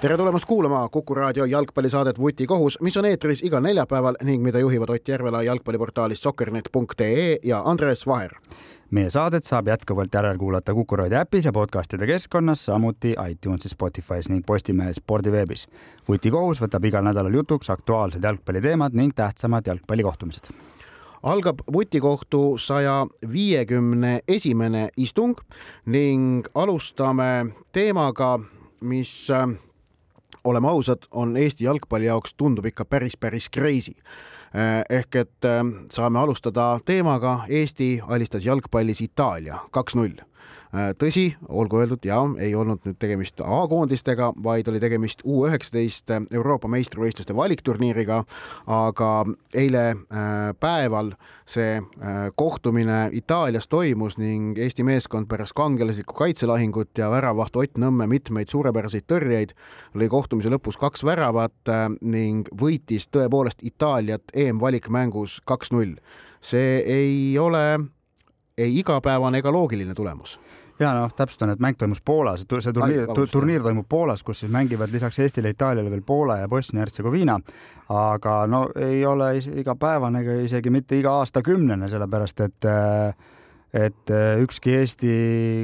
tere tulemast kuulama Kuku raadio jalgpallisaadet Vutikohus, mis on eetris igal neljapäeval ning mida juhivad Ott Järvela jalgpalliportaalist sokkernet.ee ja Andres Vaher. meie saadet saab jätkuvalt järelkuulata Kuku raadio äpis ja podcastide keskkonnas, samuti iTunesis, Spotify's ning Postimehe spordiveebis. vutikohus võtab igal nädalal jutuks aktuaalsed jalgpalliteemad ning tähtsamad jalgpallikohtumised algab vutikohtu saja viiekümne esimene istung ning alustame teemaga, mis oleme ausad, on Eesti jalgpalli jaoks tundub ikka päris, päris crazy. Eh, ehk et eh, saame alustada teemaga Eesti alistas jalgpallis Itaalia kaks-null Äh, tõsi, olgu öeldud, ja ei olnud nüüd tegemist A-koondistega, vaid oli tegemist U üheksateist Euroopa meistrivõistluste valikturniiriga, aga eile äh, päeval see äh, kohtumine Itaalias toimus ning Eesti meeskond pärast kangelaslikku kaitselahingut ja väravaht Ott Nõmme mitmeid suurepäraseid tõrjeid lõi kohtumise lõpus kaks väravat ning võitis tõepoolest Itaaliat EM-valikmängus kaks-null. see ei ole ei igapäevane ega loogiline tulemus. Ja noh, täpsustan, et mäng toimus Poolas, see turniir, turniir toimub Poolas, kus siis mängivad lisaks Eestile, Itaaliale veel Poola ja Bosnia-Hertsegoviina. aga no ei ole igapäevane ega isegi mitte iga aastakümnene, sellepärast et et ükski Eesti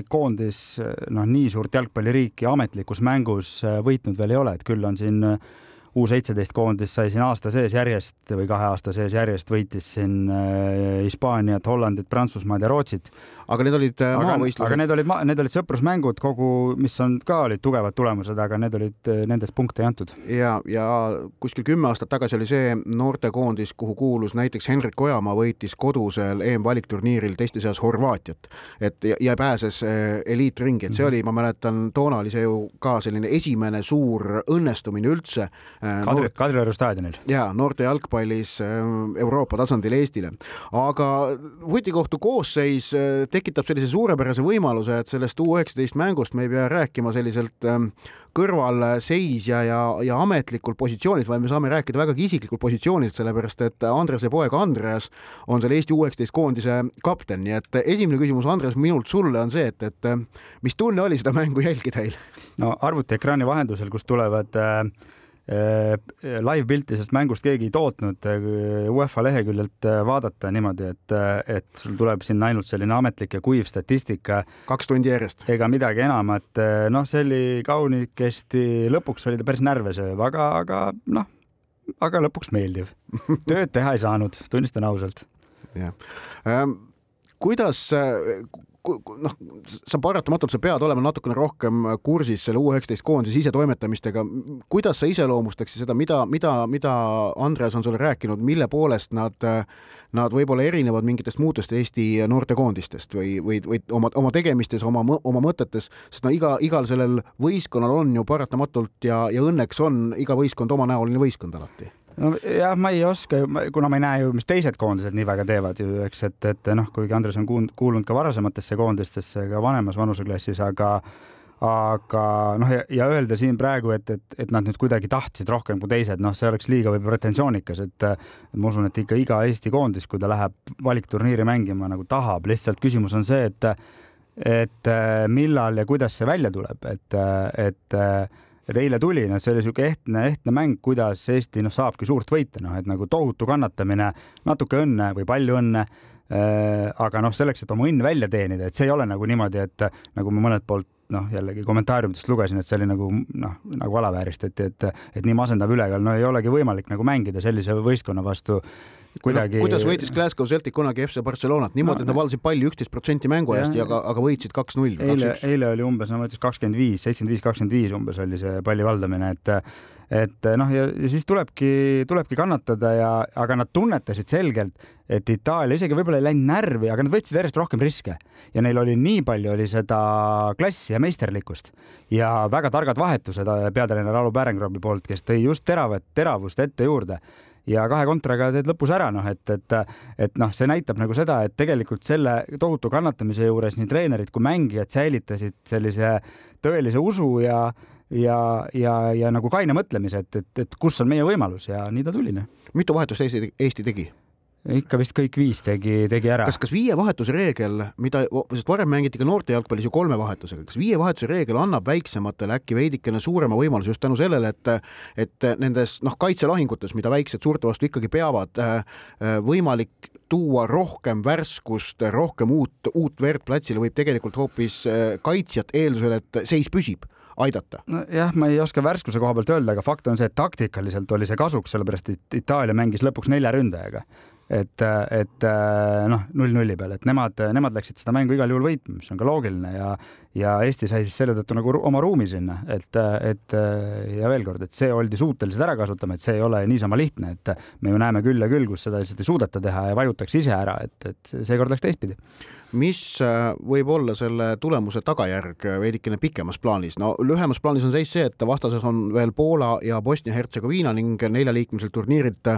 koondis noh, nii suurt jalgpalliriiki ametlikus mängus võitnud veel ei ole, et küll on siin U seitseteist koondis sai siin aasta sees järjest või kahe aasta sees järjest võitis siin Hispaaniat, Hollandit, Prantsusmaad ja Rootsit aga need olid äh, maavõistlused. aga need olid, need olid sõprusmängud kogu, mis on ka olid tugevad tulemused, aga need olid, äh, nendes punkte ei antud. ja, ja kuskil kümme aastat tagasi oli see noortekoondis, kuhu kuulus näiteks Henrik Ojamaa, võitis kodusel EM-valikturniiril teiste seas Horvaatiat, et ja, ja pääses äh, eliitringi, et see mhm. oli, ma mäletan, toona oli see ju ka selline esimene suur õnnestumine üldse. Kadri, Kadrioru staadionil. ja noorte jalgpallis Euroopa tasandil Eestile, aga vutikohtu koosseis tekitab sellise suurepärase võimaluse, et sellest U19 mängust me ei pea rääkima selliselt ähm, kõrvalseisja ja, ja ametlikul positsioonilt, vaid me saame rääkida vägagi isiklikul positsioonilt, sellepärast et Andrese poeg Andreas on selle Eesti U19 koondise kapten, nii et esimene küsimus, Andres, minult sulle on see, et, et mis tunne oli seda mängu jälgida eile? no arvutiekraani vahendusel, kust tulevad äh Äh, live-pilti sellest mängust keegi ei tootnud äh, UEFA leheküljelt äh, vaadata niimoodi, et, et sul tuleb sinna ainult selline ametlik ja kuiv statistika. kaks tundi järjest. ega midagi enamat. noh, see oli kaunikesti, lõpuks oli ta päris närvesööv, aga, aga noh, aga lõpuks meeldiv. tööd teha ei saanud, tunnistan ausalt. jah ähm,. kuidas noh, sa paratamatult, sa pead olema natukene rohkem kursis selle U19 koondise sisetoimetamistega. kuidas sa iseloomustaksid seda, mida, mida, mida Andreas on sulle rääkinud, mille poolest nad, nad võib-olla erinevad mingitest muudest Eesti noortekoondistest või, või, või oma, oma tegemistes, oma, oma mõtetes, sest no iga, igal sellel võistkonnal on ju paratamatult ja, ja õnneks on iga võistkond omanäoline võistkond alati nojah, ma ei oska, kuna ma ei näe ju, mis teised koondised nii väga teevad ju, eks, et, et noh, kuigi Andres on kuulunud ka varasematesse koondistesse ka vanemas vanuseklassis, aga aga noh, ja öelda siin praegu, et, et, et nad nüüd kuidagi tahtsid rohkem kui teised, noh, see oleks liiga võib-olla pretensioonikas, et ma usun, et ikka iga Eesti koondis, kui ta läheb valikturniiri mängima, nagu tahab, lihtsalt küsimus on see, et et millal ja kuidas see välja tuleb, et, et et eile tuli, noh, see oli niisugune ehtne, ehtne mäng, kuidas Eesti noh, saabki suurt võita, noh, et nagu tohutu kannatamine, natuke õnne või palju õnne äh,. aga noh, selleks, et oma õnn välja teenida, et see ei ole nagu niimoodi, et nagu ma mõnelt poolt noh, jällegi kommentaariumitest lugesin, et see oli nagu noh, nagu alavääristati, et, et nii masendav ülekaal, no ei olegi võimalik nagu mängida sellise võistkonna vastu kuidagi no,. kuidas võitis Glasgow Celtic kunagi FC Barcelonat niimoodi no,, et nad valdasid palli üksteist protsenti mängu ajast ja aga, aga võitsid kaks-null. eile, eile oli umbes, no ma ütleks kakskümmend viis, seitsekümmend viis, kakskümmend viis umbes oli see palli valdamine, et et noh, ja, siis tulebki, tulebki kannatada ja, aga nad tunnetasid selgelt, et Itaalia isegi võib-olla ei läinud närvi, aga nad võtsid järjest rohkem riske. Ja neil oli nii palju oli seda klassi ja meisterlikkust ja väga targad vahetused peatreener Alo Pärengrobi poolt, kes tõi just teravat, teravust ette juurde. Ja kahe kontraga teed lõpus ära, noh, et, et, et noh, see näitab nagu seda, et tegelikult selle tohutu kannatamise juures nii treenerid kui mängijad säilitasid sellise tõelise usu ja ja, ja, ja nagu kaine mõtlemise, et, et, et kus on meie võimalus ja nii ta tuli. Noh. mitu vahetust Eesti, Eesti tegi? ikka vist kõik viis tegi, tegi ära. kas, kas viie vahetuse reegel, mida, sest varem mängiti ka noorte jalgpallis ju kolme vahetusega, kas viie vahetuse reegel annab väiksematele äkki veidikene suurema võimaluse just tänu sellele, et et nendes noh, kaitselahingutes, mida väiksed suurte vastu ikkagi peavad, äh, äh, võimalik tuua rohkem värskust, rohkem uut, uut verd platsile võib tegelikult hoopis äh, kaitsjat eeldusel, et seis püsib aidata? nojah, ma ei oska värskuse koha pealt öelda, aga fakt on see, et taktikaliselt oli see kasuks, sellepärast et Itaalia mängis lõpuks nelja ründajaga et, et noh, null-nulli peal, et nemad, nemad läksid seda mängu igal juhul võitma, mis on ka loogiline ja ja Eesti sai siis selle tõttu nagu oma ruumi sinna, et, et ja veel kord, et see oldi suutelised ära kasutama, et see ei ole niisama lihtne, et me ju näeme küll ja küll, kus seda lihtsalt ei suudeta teha ja vajutakse ise ära, et, et seekord läks teistpidi mis äh, võib olla selle tulemuse tagajärg veidikene pikemas plaanis? no lühemas plaanis on seis see, et vastases on veel Poola ja Bosnia-Hertsegoviina ning neljaliikmeliselt turniirilt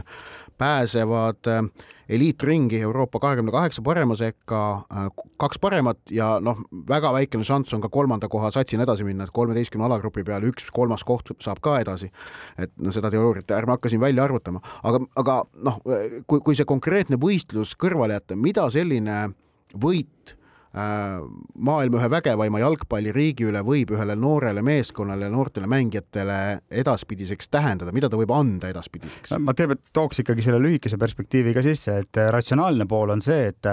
pääsevad äh, eliitringi Euroopa kahekümne kaheksa parema sekka äh, kaks paremat ja noh, väga väikene šanss on ka kolmanda koha satsina edasi minna, et kolmeteistkümne alagrupi peale üks kolmas koht saab ka edasi. et no seda teooriat ärme hakka siin välja arvutama, aga, aga noh, kui, kui see konkreetne võistlus kõrvale jätta, mida selline võit maailma ühe vägevaima jalgpalliriigi üle võib ühele noorele meeskonnale, noortele mängijatele edaspidiseks tähendada, mida ta võib anda edaspidiseks? ma tean, et tooks ikkagi selle lühikese perspektiivi ka sisse, et ratsionaalne pool on see, et,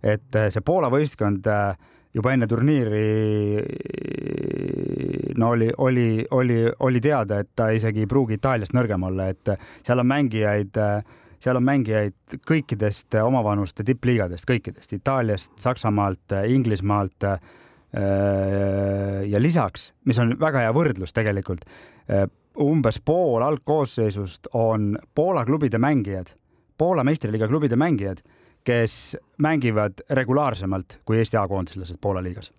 et see Poola võistkond juba enne turniiri no oli, oli, oli, oli teada, et ta isegi ei pruugi Itaaliast nõrgem olla, et seal on mängijaid äh, seal on mängijaid kõikidest omavanuste tippliigadest, kõikidest Itaaliast, Saksamaalt, Inglismaalt. Äh, ja lisaks, mis on väga hea võrdlus tegelikult, äh, umbes pool algkoosseisust on Poola klubide mängijad, Poola meistriliiga klubide mängijad, kes mängivad regulaarsemalt kui Eesti A-koondislased Poola liigas.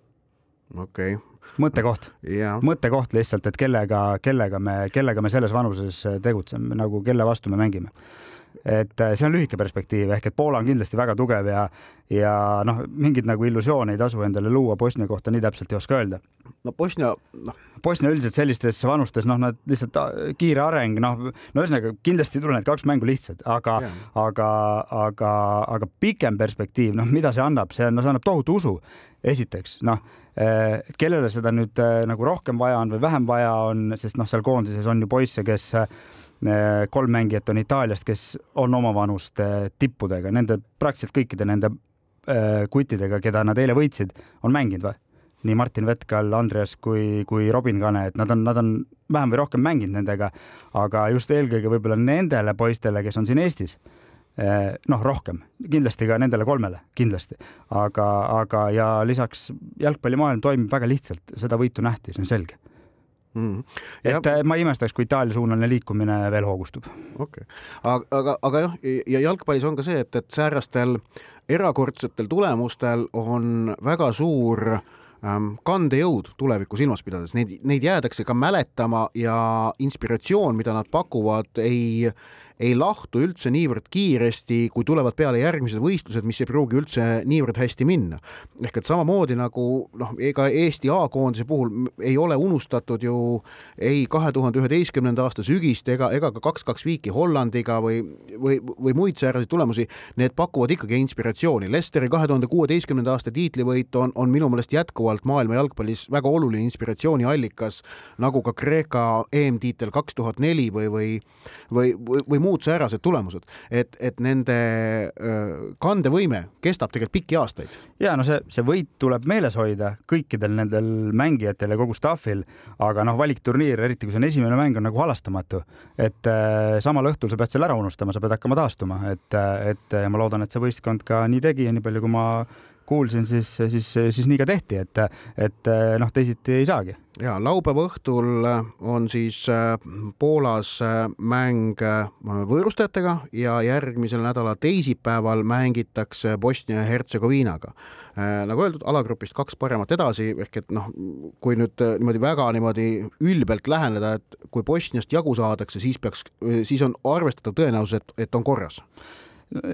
okei okay mõttekoht yeah., mõttekoht lihtsalt, et kellega, kellega me, kellega me selles vanuses tegutseme, nagu kelle vastu me mängime et äh, see on lühike perspektiiv ehk et Poola on kindlasti väga tugev ja, ja noh, mingeid nagu illusioone ei tasu endale luua Bosnia kohta, nii täpselt ei oska öelda. no Bosnia, noh. Bosnia üldiselt sellistes vanustes, noh, nad lihtsalt äh, kiire areng, noh, no ühesõnaga kindlasti ei tule need kaks mängu lihtsad, aga aga, aga, aga pikem perspektiiv, noh, mida see annab, see on, no see annab tohutu usu. esiteks, noh, äh, kellele seda nüüd nagu rohkem vaja on või vähem vaja on, sest noh, seal koondises on ju poisse, kes kolm mängijat on Itaaliast, kes on omavanuste tippudega, nende praktiliselt kõikide nende äh, kuttidega, keda nad eile võitsid, on mänginud või? nii Martin Vetkal, Andreas kui, kui Robin Kane, et nad on, nad on vähem või rohkem mänginud nendega, aga just eelkõige võib-olla nendele poistele, kes on siin Eestis, äh, noh, rohkem, kindlasti ka nendele kolmele, kindlasti, aga, aga ja lisaks jalgpallimaailm toimib väga lihtsalt, seda võitu nähti, see on selge mm. -hmm. et ja... ma ei imestaks, kui Itaalia suunaline liikumine veel hoogustub. okei okay., aga, aga, aga noh, ja jalgpallis on ka see, et, et säärastel erakordsetel tulemustel on väga suur ähm, kandejõud tulevikku silmas pidades, neid, neid jäädakse ka mäletama ja inspiratsioon, mida nad pakuvad, ei ei lahtu üldse niivõrd kiiresti, kui tulevad peale järgmised võistlused, mis ei pruugi üldse niivõrd hästi minna. ehk et samamoodi nagu noh, ega Eesti A-koondise puhul ei ole unustatud ju ei kahe tuhande üheteistkümnenda aasta sügist ega, ega ka kaks-kaks viiki Hollandiga või, või, või muid sääraseid tulemusi, need pakuvad ikkagi inspiratsiooni. Lesteri kahe tuhande kuueteistkümnenda aasta tiitlivõit on, on minu meelest jätkuvalt maailma jalgpallis väga oluline inspiratsiooniallikas, nagu ka Kreeka EM-tiitel kaks tuhat neli või, või, või, või, või muud säärased tulemused, et, et nende kandevõime kestab tegelikult pikki aastaid. ja no see, see võit tuleb meeles hoida kõikidel nendel mängijatel ja kogu staff'il, aga noh, valikturniir, eriti kui see on esimene mäng, on nagu halastamatu, et äh, samal õhtul sa pead selle ära unustama, sa pead hakkama taastuma, et, et ja ma loodan, et see võistkond ka nii tegi ja nii palju, kui ma kuulsin, siis, siis, siis nii ka tehti, et, et noh, teisiti ei saagi. ja laupäeva õhtul on siis Poolas mäng võõrustajatega ja järgmisel nädala teisipäeval mängitakse Bosnia ja Hertsegoviinaga nagu öeldud, alagrupist kaks paremat edasi, ehk et noh, kui nüüd niimoodi väga niimoodi ülbelt läheneda, et kui Bosniast jagu saadakse, siis peaks, siis on arvestatav tõenäosus, et, et on korras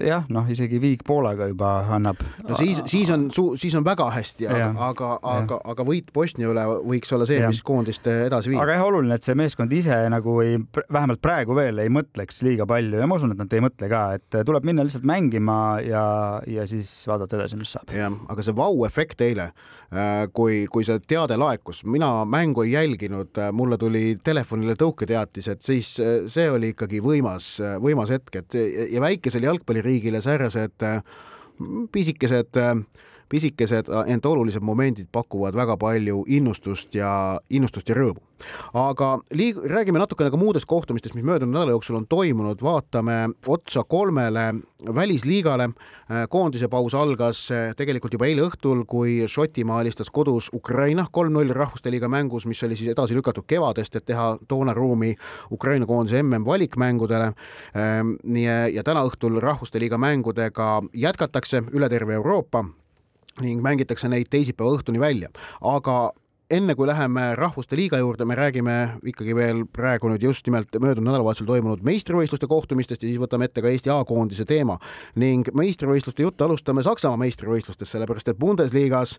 jah, noh, isegi viik Poolaga juba annab. no siis, siis on, siis on väga hästi, aga, aga, aga, aga võit Bosnia üle võiks olla see, mis koondist edasi viib. aga jah, oluline, et see meeskond ise nagu ei, vähemalt praegu veel ei mõtleks liiga palju ja ma usun, et nad ei mõtle ka, et tuleb minna lihtsalt mängima ja, ja siis vaadata edasi, mis saab. jah, aga see vau-efekt eile, äh, kui, kui see teade laekus, mina mängu ei jälginud, äh, mulle tuli telefonile tõuketeatis, et siis äh, see oli ikkagi võimas, võimas hetk, et ja väikesel jalg jalgpalliriigile säärased äh, pisikesed äh, pisikesed, äh, ent olulised momendid pakuvad väga palju innustust ja, innustust ja rõõmu. aga liig-, räägime natukene ka muudest kohtumistest, mis möödunud nädala jooksul on toimunud, vaatame otsa kolmele välisliigale. Äh, koondise paus algas äh, tegelikult juba eile õhtul, kui Šotimaa alistas kodus Ukraina kolm-null Rahvuste Liiga mängus, mis oli siis edasi lükatud kevadest, et teha toona ruumi Ukraina koondise mm valikmängudele. Ähm, nii ja täna õhtul Rahvuste Liiga mängudega jätkatakse üle terve Euroopa ning mängitakse neid teisipäeva õhtuni välja, aga enne kui läheme Rahvuste Liiga juurde, me räägime ikkagi veel praegu nüüd just nimelt möödunud nädalavahetusel toimunud meistrivõistluste kohtumistest ja siis võtame ette ka Eesti A-koondise teema. Ning meistrivõistluste juttu alustame Saksamaa meistrivõistlustest, sellepärast et Bundesliga-s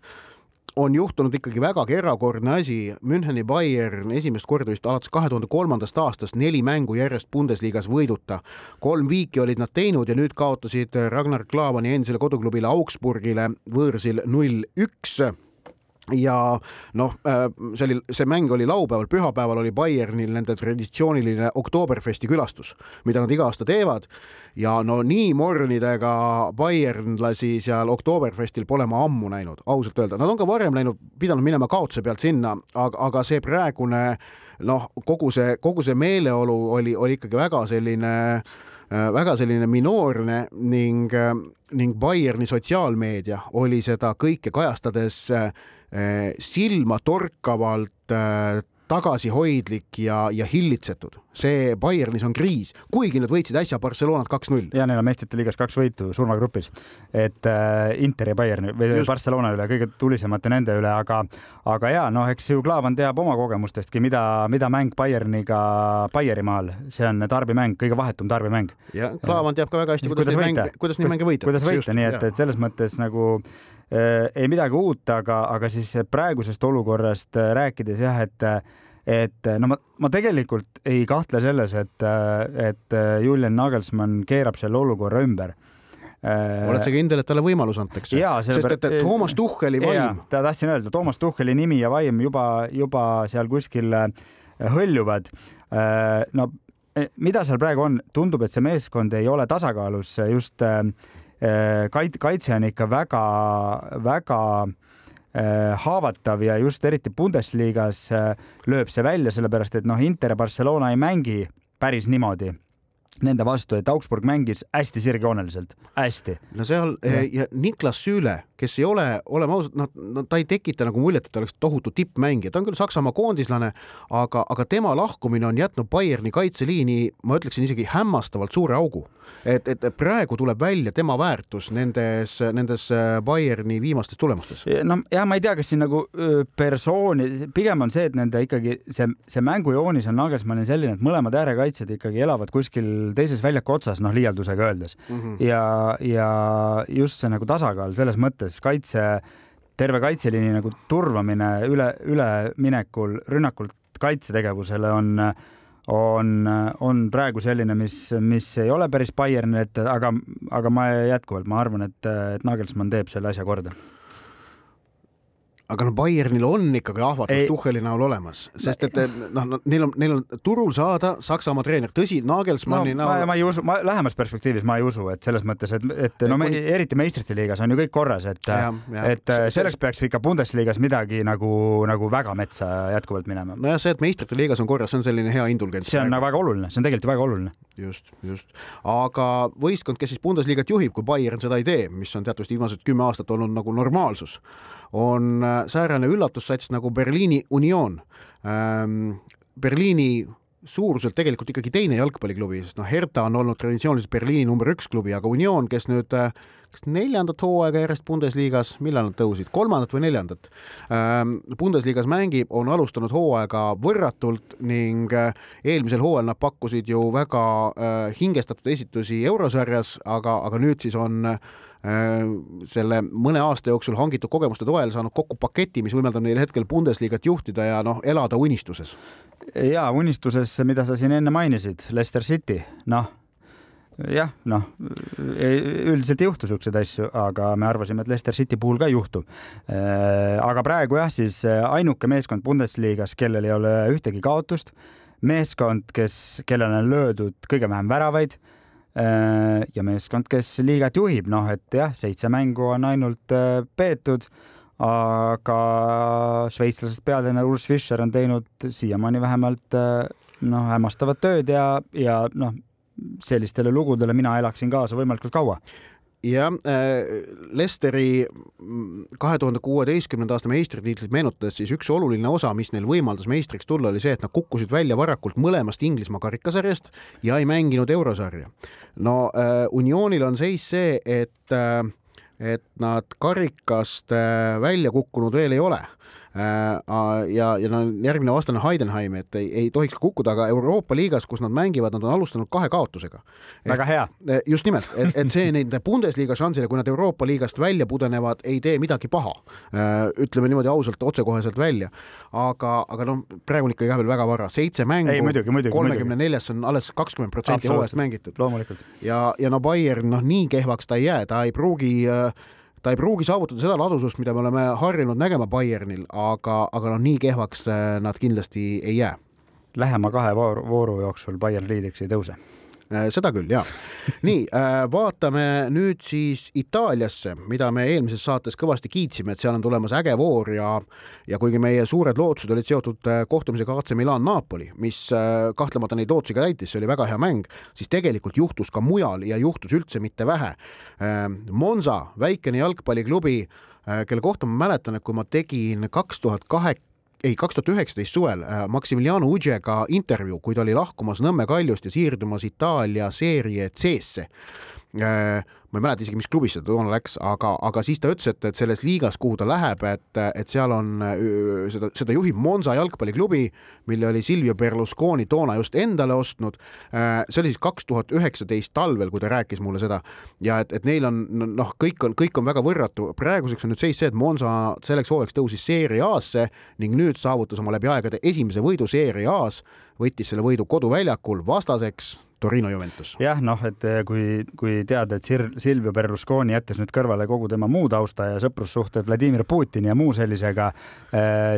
on juhtunud ikkagi vägagi erakordne asi. Müncheni Bayern esimest korda vist alates kahe tuhande kolmandast aastast neli mängu järjest Bundesligas võiduta. kolm viiki olid nad teinud ja nüüd kaotasid Ragnar Klavani endisele koduklubile Augsburgile võõrsil null üks ja noh, äh, see oli, see mäng oli laupäeval, pühapäeval oli Bayernil nende traditsiooniline Oktoberfesti külastus, mida nad iga aasta teevad. Ja no nii mornidega bayernlasi seal Oktoberfestil pole ma ammu näinud, ausalt öelda, nad on ka varem läinud, pidanud minema kaotuse pealt sinna, aga, aga see praegune noh, kogu see, kogu see meeleolu oli, oli ikkagi väga selline äh, väga selline minoorne ning, äh, ning Bayerni sotsiaalmeedia oli seda kõike kajastades äh, silmatorkavalt eh, tagasihoidlik ja, ja hillitsetud. see Bayernis on kriis, kuigi nad võitsid äsja Barcelonat kaks-null. ja neil on meistrite liigas kaks võitu surmagrupis, et äh, Interi ja Bayerni või Just. Barcelona üle kõige tulisemate nende üle, aga, aga ja noh, eks ju Klaavan teab oma kogemustestki, mida, mida mäng Bayerniga Baierimaal, see on tarbimäng, kõige vahetum tarbimäng. ja Klaavan teab ka väga hästi, kuidas, kuidas, mäng, kuidas neid mänge võita. kuidas võita, nii et, et selles mõttes nagu Äh, ei midagi uut, aga, aga siis praegusest olukorrast äh, rääkides jah, et et no ma, ma tegelikult ei kahtle selles, et, et Julian Nagelsmann keerab selle olukorra ümber oled sa kindel, et talle võimalus antakse? sest et, et Toomas Tuhheli vaim. ta tahtsin öelda, Toomas Tuhheli nimi ja vaim juba, juba seal kuskil hõljuvad. no mida seal praegu on, tundub, et see meeskond ei ole tasakaalus just Äh, kait-, kaitse on ikka väga-väga äh, haavatav ja just eriti Bundesliga-s äh, lööb see välja, sellepärast et noh, Inter ja Barcelona ei mängi päris niimoodi nende vastu, et Augsburg mängis hästi sirgjooneliselt, hästi. no seal ja, ja Niklas Süüle, kes ei ole, oleme ausad, noh, no ta ei tekita nagu muljet, et ta oleks tohutu tippmängija, ta on küll Saksamaa koondislane, aga, aga tema lahkumine on jätnud Bayerni kaitseliini, ma ütleksin isegi hämmastavalt suure augu et, et praegu tuleb välja tema väärtus nendes, nendes äh, Bayerni viimastes tulemustes. no ja ma ei tea, kas siin nagu persooni, pigem on see, et nende ikkagi see, see mängujoonis on Nagelsmanni selline, et mõlemad äärekaitsjad ikkagi elavad kuskil teises väljaku otsas, noh, liialdusega öeldes mm. -hmm. ja, ja just see nagu tasakaal selles mõttes kaitse terve kaitseliini nagu turvamine üle, üleminekul rünnakult kaitsetegevusele on on, on praegu selline, mis, mis ei ole päris Bayernil ette, aga, aga ma jätkuvalt, ma arvan, et, et Nagelsmann teeb selle asja korda aga no Bayernil on ikkagi ahvatlus. Tuhheli näol olemas, sest et noh, neil on, neil on turul saada Saksamaa treener, tõsi, no Nagelsmanni ma, näol ma ei usu, ma lähemas perspektiivis ma ei usu, et selles mõttes, et, et no me, eriti meistrite liigas on ju kõik korras, et et See- selleks peaks ikka Bundesligas midagi nagu, nagu väga metsa jätkuvalt minema. nojah, see, et meistrite liigas on korras, see on selline hea indulgents. see on nagu väga oluline, see on tegelikult ju väga oluline. just, just. aga võistkond, kes siis Bundesliga't juhib, kui Bayern seda ei tee, mis on teatavasti viimased kümme aastat olnud nagu normaalsus, on äh, säärane üllatussats nagu Berliini Union ähm,. Berliini suuruselt tegelikult ikkagi teine jalgpalliklubi, sest noh, Hertha on olnud traditsiooniliselt Berliini number üks klubi, aga Union, kes nüüd äh, kas neljandat hooaega järjest Bundesligas, millal nad tõusid, kolmandat või neljandat ähm, Bundesligas mängib, on alustanud hooaega võrratult ning äh, eelmisel hooajal nad pakkusid ju väga äh, hingestatud esitusi eurosarjas, aga, aga nüüd siis on äh, selle mõne aasta jooksul hangitud kogemuste toel saanud kokku paketi, mis võimaldab neil hetkel Bundesliga't juhtida ja noh, elada unistuses. ja unistuses, mida sa siin enne mainisid, Leicester City, noh jah, noh üldiselt ei juhtu siukseid asju, aga me arvasime, et Leicester City puhul ka ei juhtu. aga praegu jah, siis ainuke meeskond Bundesligas, kellel ei ole ühtegi kaotust, meeskond, kes, kellele on löödud kõige vähem väravaid ja meeskond, kes liigat juhib, noh et jah, seitse mängu on ainult äh, peetud, aga šveitslasest peatreener Urs Fischer on teinud siiamaani vähemalt äh, noh, hämmastavat tööd ja, ja noh, sellistele lugudele mina elaksin kaasa võimalikult kaua jah, Lesteri kahe tuhande kuueteistkümnenda aasta meistritiitlit meenutades, siis üks oluline osa, mis neil võimaldas meistriks tulla, oli see, et nad kukkusid välja varakult mõlemast Inglismaa karikasarjast ja ei mänginud eurosarja. no äh, Unionil on seis see, et äh, et nad karikast äh, välja kukkunud veel ei ole Äh, ja, ja no järgmine vastane Heidenheim, et ei, ei tohiks kukkuda, aga Euroopa liigas, kus nad mängivad, nad on alustanud kahe kaotusega. väga hea. just nimelt, et, et see nende Bundesliga šansile, kui nad Euroopa liigast välja pudenevad, ei tee midagi paha. ütleme niimoodi ausalt, otsekoheselt välja. aga, aga noh, praegu on ikka igal veel väga vara, seitse mängu, kolmekümne neljas on alles kakskümmend protsenti hooajast mängitud. ja, ja no Bayern, noh, nii kehvaks ta ei jää, ta ei pruugi äh, ta ei pruugi saavutada seda ladusust, mida me oleme harjunud nägema Bayernil, aga, aga noh, nii kehvaks nad kindlasti ei jää. Lähema kahe vooru, vooru jooksul Bayern liidriks ei tõuse seda küll, jaa. nii, vaatame nüüd siis Itaaliasse, mida me eelmises saates kõvasti kiitsime, et seal on tulemas äge voor ja ja kuigi meie suured lootused olid seotud kohtumisega AC Milan-Napoli, mis kahtlemata neid lootusi ka täitis, see oli väga hea mäng, siis tegelikult juhtus ka mujal ja juhtus üldse mitte vähe. Monza, väikene jalgpalliklubi, kelle kohta ma mäletan, et kui ma tegin kaks tuhat kaheksa ei, kaks tuhat üheksateist suvel Maximiliano Udžega intervjuu, kui ta oli lahkumas Nõmme Kaljust ja siirdumas Itaalia seerie C-sse ma ei mäleta isegi, mis klubisse ta toona läks, aga, aga siis ta ütles, et, et selles liigas, kuhu ta läheb, et, et seal on seda, seda juhib Monza jalgpalliklubi, mille oli Silvio Berlusconi toona just endale ostnud. see oli siis kaks tuhat üheksateist talvel, kui ta rääkis mulle seda ja et, et neil on noh, kõik on, kõik on väga võrratu. praeguseks on nüüd seis see, et Monza selleks hooajaks tõusis Serie A-sse ning nüüd saavutas oma läbi aegade esimese võidu Serie A-s, võttis selle võidu koduväljakul vastaseks Torino Juventus. jah, noh, et kui, kui teada, et Sir-, Silvio Berlusconi jättes nüüd kõrvale kogu tema muu tausta ja sõprussuhted Vladimir Putini ja muu sellisega,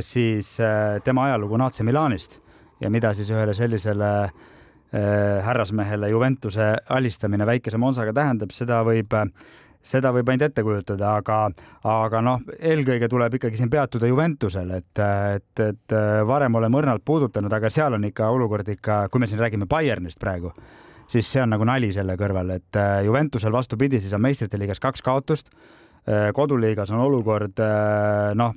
siis tema ajalugu AC Milanist ja mida siis ühele sellisele härrasmehele Juventuse alistamine väikese Monsaga tähendab, seda võib seda võib ainult ette kujutada, aga, aga noh, eelkõige tuleb ikkagi siin peatuda Juventusel, et, et, et varem oleme õrnalt puudutanud, aga seal on ikka olukord ikka, kui me siin räägime Bayernist praegu, siis see on nagu nali selle kõrval, et Juventusel vastupidi, siis on meistrite liigas kaks kaotust. koduliigas on olukord noh,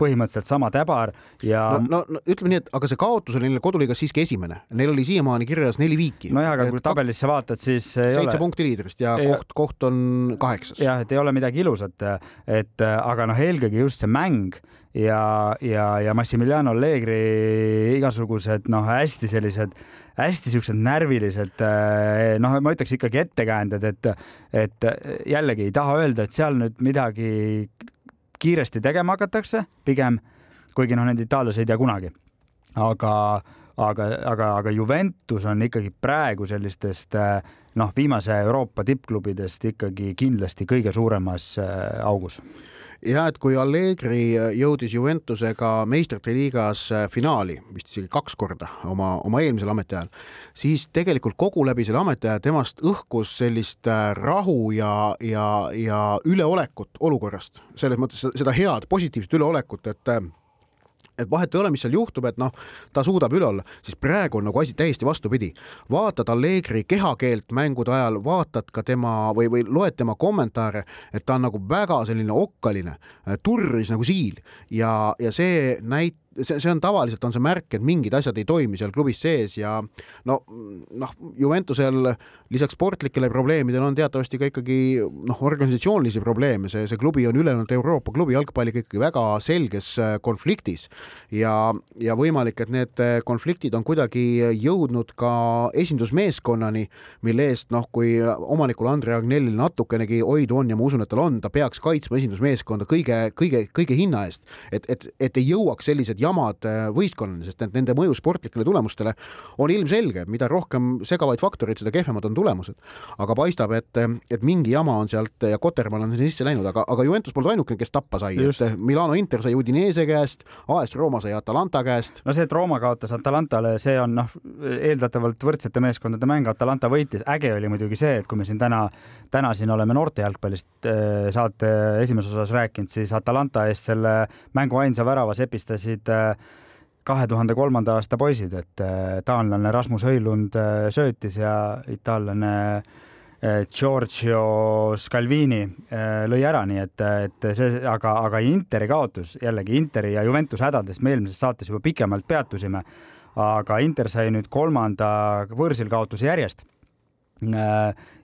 põhimõtteliselt sama täbar ja no, no, no ütleme nii, et aga see kaotus oli neil koduliigas siiski esimene, neil oli siiamaani kirjas neli viiki. nojah, aga kui tabelisse vaatad, siis seitse punkti liidrist ja ei, koht, koht on kaheksas. jah, et ei ole midagi ilusat, et aga noh, eelkõige just see mäng ja, ja, ja Massimiliano Allegri igasugused noh, hästi sellised hästi siuksed närvilised, noh, ma ütleks ikkagi ettekäänded, et, et jällegi ei taha öelda, et seal nüüd midagi kiiresti tegema hakatakse, pigem, kuigi noh, need itaallasi ei tea kunagi. aga, aga, aga, aga Juventus on ikkagi praegu sellistest noh, viimase Euroopa tippklubidest ikkagi kindlasti kõige suuremas augus ja et kui Allegri jõudis Juventusega meistrite liigas finaali vist isegi kaks korda oma, oma eelmisel ametiajal, siis tegelikult kogu läbi selle ametiaja temast õhkus sellist äh, rahu ja, ja, ja üleolekut olukorrast, selles mõttes seda head positiivset üleolekut, et äh, et vahet ei ole, mis seal juhtub, et noh, ta suudab üle olla, siis praegu on nagu asi täiesti vastupidi. vaatad Allegri kehakeelt mängude ajal, vaatad ka tema või, või loed tema kommentaare, et ta on nagu väga selline okkaline, turris nagu siil ja, ja see näitab see, see on tavaliselt on see märk, et mingid asjad ei toimi seal klubis sees ja no noh, Juventusel lisaks sportlikele probleemidele on teatavasti ka ikkagi noh, organisatsioonilisi probleeme, see, see klubi on ülejäänud Euroopa klubi jalgpalliga ikkagi väga selges äh, konfliktis ja, ja võimalik, et need äh, konfliktid on kuidagi jõudnud ka esindusmeeskonnani, mille eest noh, kui omanikul Andre Agnellil natukenegi oidu on ja ma usun, et tal on, ta peaks kaitsma esindusmeeskonda kõige, kõige, kõige hinna eest, et, et, et ei jõuaks sellised jamad äh, võistkonnale, sest et nende mõju sportlikele tulemustele on ilmselge, mida rohkem segavaid faktoreid, seda kehvemad on tulemused. aga paistab, et, et mingi jama on sealt ja Kotermann on sinna sisse läinud, aga, aga Juventus polnud ainukene, kes tappa sai, et Milano Inter sai Udinese käest, AS Rooma sai Atalanta käest. no see, et Rooma kaotas Atalantale, see on noh, eeldatavalt võrdsete meeskondade mäng, Atalanta võitis, äge oli muidugi see, et kui me siin täna, täna siin oleme noorte jalgpallist äh, saate esimeses osas rääkinud, siis Atalanta eest selle mängu ainsa värava sepistasid kahe tuhande kolmanda aasta poisid, et äh, taanlane Rasmus Õilund äh, söötis ja itaallane äh, Giorgio Scalvini lõi ära, nii et, et see, aga, aga Interi kaotus jällegi Interi ja Juventus hädadest me eelmises saates juba pikemalt peatusime. aga Inter sai nüüd kolmanda võõrsil kaotuse järjest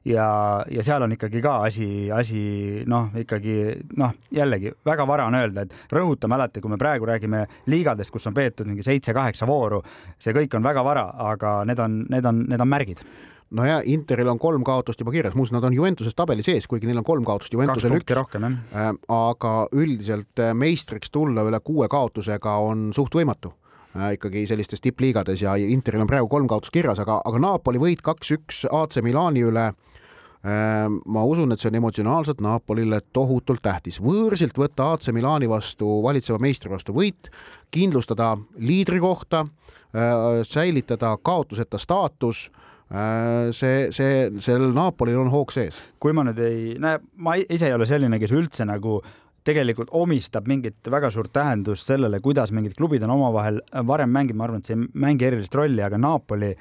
ja, ja seal on ikkagi ka asi, asi noh, ikkagi noh, jällegi väga vara on öelda, et rõhutame alati, kui me praegu räägime liigadest, kus on peetud mingi seitse-kaheksa vooru, see kõik on väga vara, aga need on, need on, need on märgid no ja Interil on kolm kaotust juba kirjas, muuseas nad on Juventuses tabeli sees, kuigi neil on kolm kaotust, Juventusel üks. rohkem jah äh,. aga üldiselt äh, meistriks tulla üle kuue kaotusega on suht võimatu Äh, ikkagi sellistes tippliigades ja Interil on praegu kolm kaotust kirjas, aga, aga Napoli võit kaks-üks AC Milani üle äh, ma usun, et see on emotsionaalselt Napolile tohutult tähtis. võõrsilt võtta AC Milani vastu, valitseva meistri vastu võit, kindlustada liidrikohta, äh, säilitada kaotuseta staatus see, see, sellel Napolil on hoog sees. kui ma nüüd ei näe, ma ise ei ole selline, kes üldse nagu tegelikult omistab mingit väga suurt tähendust sellele, kuidas mingid klubid on omavahel varem mänginud, ma arvan, et see ei mängi erilist rolli, aga Napoli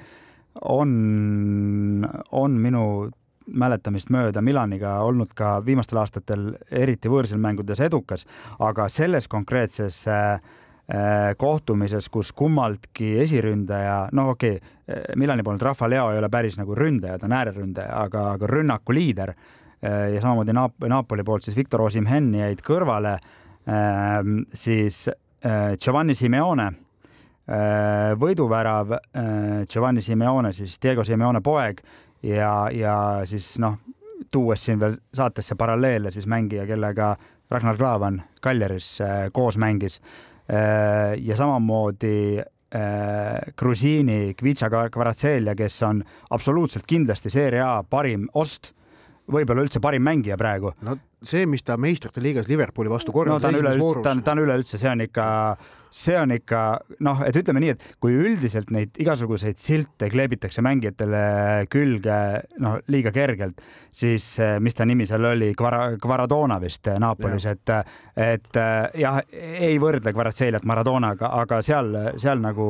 on, on minu mäletamist mööda Milaniga olnud ka viimastel aastatel eriti võõrsil mängudes edukas, aga selles konkreetses äh, äh kohtumises, kus kummaltki esiründaja, noh, okei okay,, Milani poolelt Rafa Leo ei ole päris nagu ründaja, ta on ääreründaja, aga, aga rünnaku liider Äh, ja samamoodi Naap-, Napoli poolt siis Victor Osimhen jäid kõrvale, ähm, siis äh, Giovanni Simeone äh, võiduvärav, Giovanni Simeone siis Diego Simeone poeg ja, ja siis noh, tuues siin veel saatesse paralleele siis mängija, kellega Ragnar Klavan Kaljaris koos mängis. ja samamoodi Grusiini Kvitša Kvaratselia, kes on absoluutselt kindlasti Serie A parim ost võib-olla üldse parim mängija praegu. no see, mis ta meistrite liigas Liverpooli vastu korraldas no, ta on üleüldse, ta on, ta on üleüldse, see on ikka see on ikka noh, et ütleme nii, et kui üldiselt neid igasuguseid silte kleebitakse mängijatele külge noh, liiga kergelt, siis eh, mis ta nimi seal oli, Kvara-, Kvaradona vist eh, Napolis, et et eh, jah, ei võrdle Kvaratseeliat Maradonaga, aga seal, seal nagu,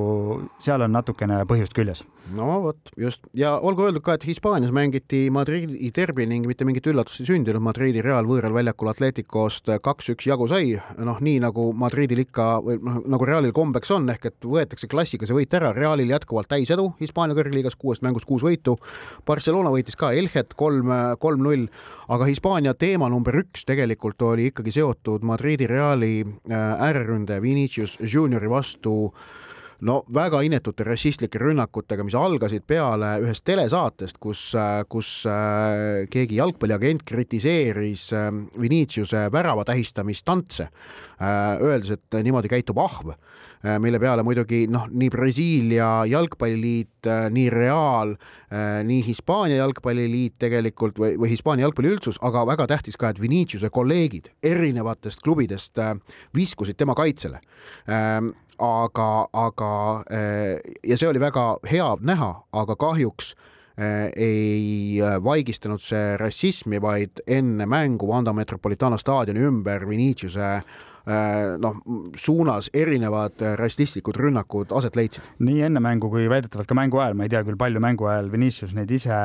seal on natukene põhjust küljes. no vot, just. Ja olgu öeldud ka, et Hispaanias mängiti Madridi derbi ning mitte mingit üllatust ei sündinud, Madridi Real võõral väljakul Atleticost kaks-üks jagu sai, noh, nii nagu Madridil ikka või noh, nagu Realil kombeks on, ehk et võetakse klassiga see võit ära, Realil jätkuvalt täisedu Hispaania kõrgliigas, kuuest mängust kuus võitu. Barcelona võitis ka Elchet kolm, kolm-null, aga Hispaania teema number üks tegelikult oli ikkagi seotud Madridi Reali äh, ääreründaja Vinicius Juniori vastu no väga inetute rassistlike rünnakutega, mis algasid peale ühest telesaatest, kus, kus keegi jalgpalliagent kritiseeris Viniciuse värava tähistamistantse, öeldes, et niimoodi käitub ahv Äh, mille peale muidugi noh, nii Brasiilia jalgpalliliit, äh, nii Real, äh, nii Hispaania jalgpalliliit tegelikult või, või Hispaania jalgpalliüldsus, aga väga tähtis ka, et Viniciuse kolleegid erinevatest klubidest viskusid tema kaitsele aga, aga ja see oli väga hea näha, aga kahjuks ei vaigistanud see rassismi, vaid enne mängu Vanda Metropolitano staadioni ümber Viniciuse noh, suunas erinevad rassistlikud rünnakud aset leidsid. nii enne mängu kui väidetavalt ka mängu ajal, ma ei tea küll, palju mängu ajal Vinicius neid ise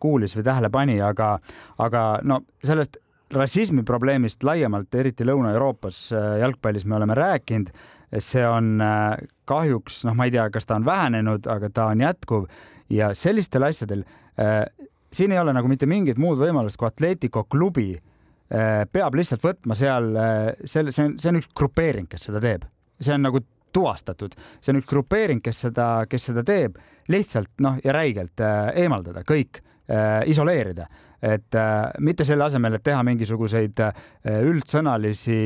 kuulis või tähele pani, aga, aga no sellest rassismi probleemist laiemalt, eriti Lõuna-Euroopas jalgpallis me oleme rääkinud, see on kahjuks, noh, ma ei tea, kas ta on vähenenud, aga ta on jätkuv. Ja sellistel asjadel äh, siin ei ole nagu mitte mingit muud võimalust kui Atletico klubi äh, Äh, peab lihtsalt võtma seal äh, selle, see on, see on üks grupeering, kes seda teeb, see on nagu tuvastatud, see on üks grupeering, kes seda, kes seda teeb lihtsalt noh, ja räigelt äh, eemaldada kõik, isoleerida, et mitte selle asemel, et teha mingisuguseid üldsõnalisi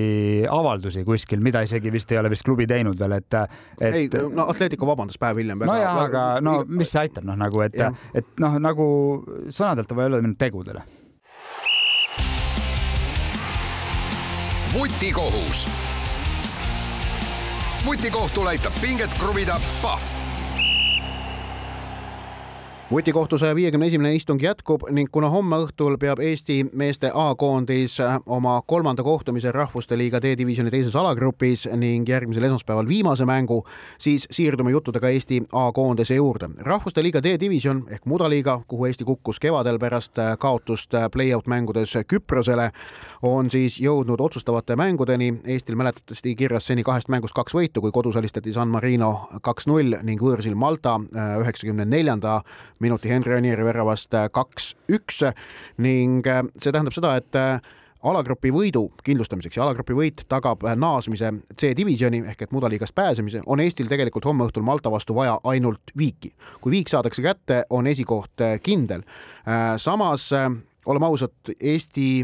avaldusi kuskil, mida isegi vist ei ole vist klubi teinud veel, et, et.... ei, no Atletico vabandas päev hiljem. nojah, aga no mis see aitab, noh nagu, et, et noh, nagu sõnadelt on vaja öelda minna tegudele vutikohus. vutikohtul aitab pinget kruvida Pahv vutikohtu saja viiekümne esimene istung jätkub ning kuna homme õhtul peab Eesti meeste A-koondis oma kolmanda kohtumise Rahvuste Liiga D-divisjoni teises alagrupis ning järgmisel esmaspäeval viimase mängu, siis siirdume juttudega Eesti A-koondise juurde. rahvuste Liiga D-divisjon ehk mudaliiga, kuhu Eesti kukkus kevadel pärast kaotust play-out mängudes Küprosele, on siis jõudnud otsustavate mängudeni. Eestil mäletatavasti kirjas seni kahest mängust kaks võitu, kui kodus alistati San Marino kaks-null ning võõrsil Malta üheksakümne neljanda minuti Henri Anieri väravast äh, kaks-üks ning äh, see tähendab seda, et äh, alagrupi võidu kindlustamiseks ja alagrupi võit tagab naasmise C-divisjoni ehk et mudaliigast pääsemise, on Eestil tegelikult homme õhtul Malta vastu vaja ainult viiki. kui viik saadakse kätte, on esikoht kindel. samas oleme ausad, Eesti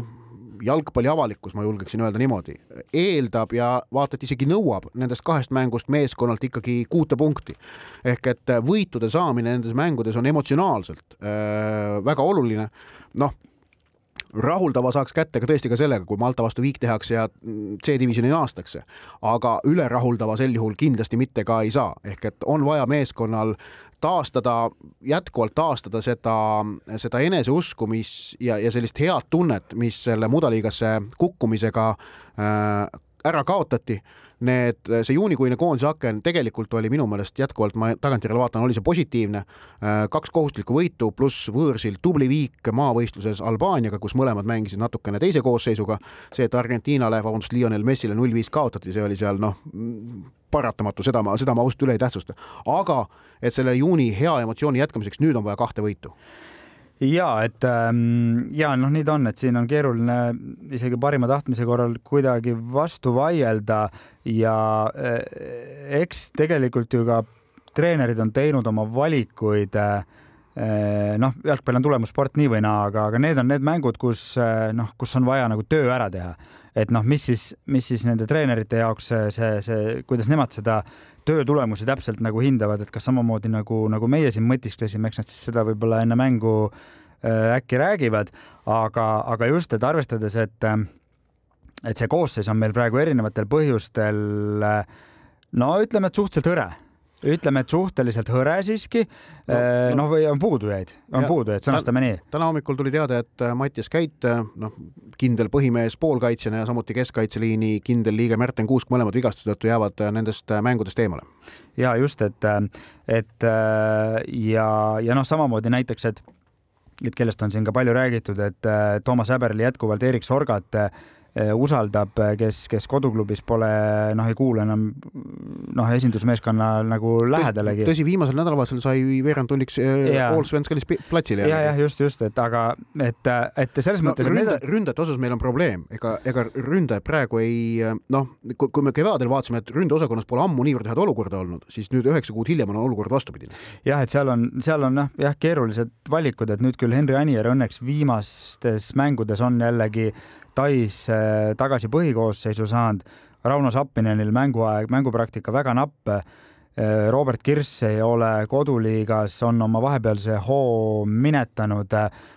jalgpalliavalikkus, ma julgeksin öelda niimoodi, eeldab ja vaata et isegi nõuab nendest kahest mängust meeskonnalt ikkagi kuute punkti. ehk et võitude saamine nendes mängudes on emotsionaalselt äh, väga oluline. noh, rahuldava saaks kätte ka tõesti ka sellega, kui Malta vastu viik tehakse ja C-divisjoni naastakse, aga ülerahuldava sel juhul kindlasti mitte ka ei saa, ehk et on vaja meeskonnal taastada, jätkuvalt taastada seda, seda eneseusku, mis ja, ja sellist head tunnet, mis selle mudaliigasse kukkumisega äh, ära kaotati need, see juunikuine koondise aken tegelikult oli minu meelest jätkuvalt, ma tagantjärele vaatan, oli see positiivne. Äh, kaks kohustuslikku võitu pluss võõrsil tubli viik maavõistluses Albaaniaga, kus mõlemad mängisid natukene teise koosseisuga. see, et Argentiinale, vabandust, Lionel Messile null viis kaotati, see oli seal noh, paratamatu, seda ma, seda ma ausalt üle ei tähtsusta. aga et selle juuni hea emotsiooni jätkamiseks nüüd on vaja kahte võitu ja et ähm, ja noh, nii ta on, et siin on keeruline isegi parima tahtmise korral kuidagi vastu vaielda ja äh, eks tegelikult ju ka treenerid on teinud oma valikuid äh, noh, jalgpall on tulemussport nii või naa, aga, aga need on need mängud, kus noh, kus on vaja nagu töö ära teha. et noh, mis siis, mis siis nende treenerite jaoks see, see, see, kuidas nemad seda töö tulemusi täpselt nagu hindavad, et kas samamoodi nagu, nagu meie siin mõtisklesime, eks nad siis seda võib-olla enne mängu äh, äkki räägivad, aga, aga just, et arvestades, et et see koosseis on meil praegu erinevatel põhjustel äh, no ütleme, et suhteliselt hõre ütleme, et suhteliselt hõre siiski. noh no, no, või on puudujaid, on puudujaid, sõnastame nii. täna hommikul tuli teade, et äh, Mattias Käit, äh, noh, kindel põhimees poolkaitsjana ja samuti keskkaitseliini kindel liige Märten Kuusk, mõlemad vigastuse tõttu jäävad nendest mängudest eemale. ja just, et, et ja, ja noh, samamoodi näiteks, et et kellest on siin ka palju räägitud, et Toomas Häberli jätkuvalt Erik Sorgat usaldab, kes, kes koduklubis pole, noh, ei kuulu enam noh, esindusmeeskonna nagu lähedalegi. tõsi, viimasel nädalavahetusel sai veerandtunniks Allsvenskanist platsile. ja, jah, just, just, et aga et, et selles no, mõttes ründa, need... ründajate osas meil on probleem, ega, ega ründajad praegu ei noh, kui me kevadel vaatasime, et ründeosakonnas pole ammu niivõrd head olukorda olnud, siis nüüd üheksa kuud hiljem on olukord vastupidine. jah, et seal on, seal on noh, jah, keerulised valikud, et nüüd küll Henri Anier õnneks viimastes mängudes on jällegi Tais äh, tagasi põhikoosseisu saanud. Rauno Sappinenil mänguaeg, mängupraktika väga napp. Äh, Robert Kirss ei ole koduliigas, on oma vahepealse hoo minetanud,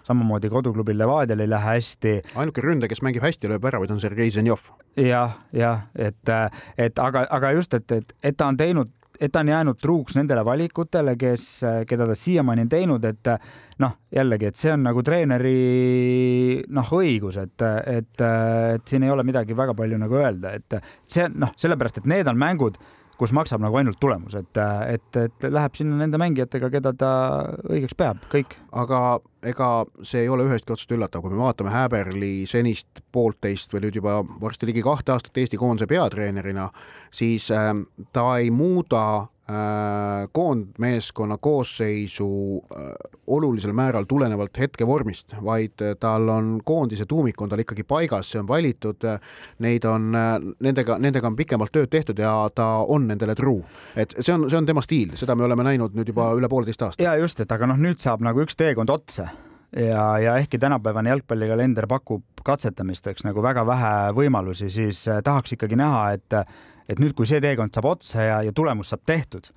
samamoodi koduklubil Levadial ei lähe hästi. ainuke ründaja, kes mängib hästi ja lööb väravaid, on Sergei Zenjov. jah, jah, et, et aga, aga just, et, et, et ta on teinud et ta on jäänud truuks nendele valikutele, kes, keda ta siiamaani on teinud, et noh, jällegi, et see on nagu treeneri noh, õigus, et, et, et siin ei ole midagi väga palju nagu öelda, et see noh, sellepärast, et need on mängud kus maksab nagu ainult tulemus, et, et, et läheb sinna nende mängijatega, keda ta õigeks peab, kõik. aga ega see ei ole ühestki otsast üllatav, kui me vaatame Häberli senist poolteist või nüüd juba varsti ligi kahte aastat Eesti koondise peatreenerina, siis äh, ta ei muuda koondmeeskonna koosseisu äh, olulisel määral tulenevalt hetkevormist, vaid äh, tal on koondise tuumik on tal ikkagi paigas, see on valitud, neid on, nendega, nendega on pikemalt tööd tehtud ja ta on nendele truu. et see on, see on tema stiil, seda me oleme näinud nüüd juba üle poolteist aasta. ja just, et aga noh, nüüd saab nagu üks teekond otsa ja, ja ehkki tänapäevane jalgpallikalender pakub katsetamisteks nagu väga vähe võimalusi, siis tahaks ikkagi näha, et et nüüd, kui see teekond saab otsa ja, ja tulemus saab tehtud,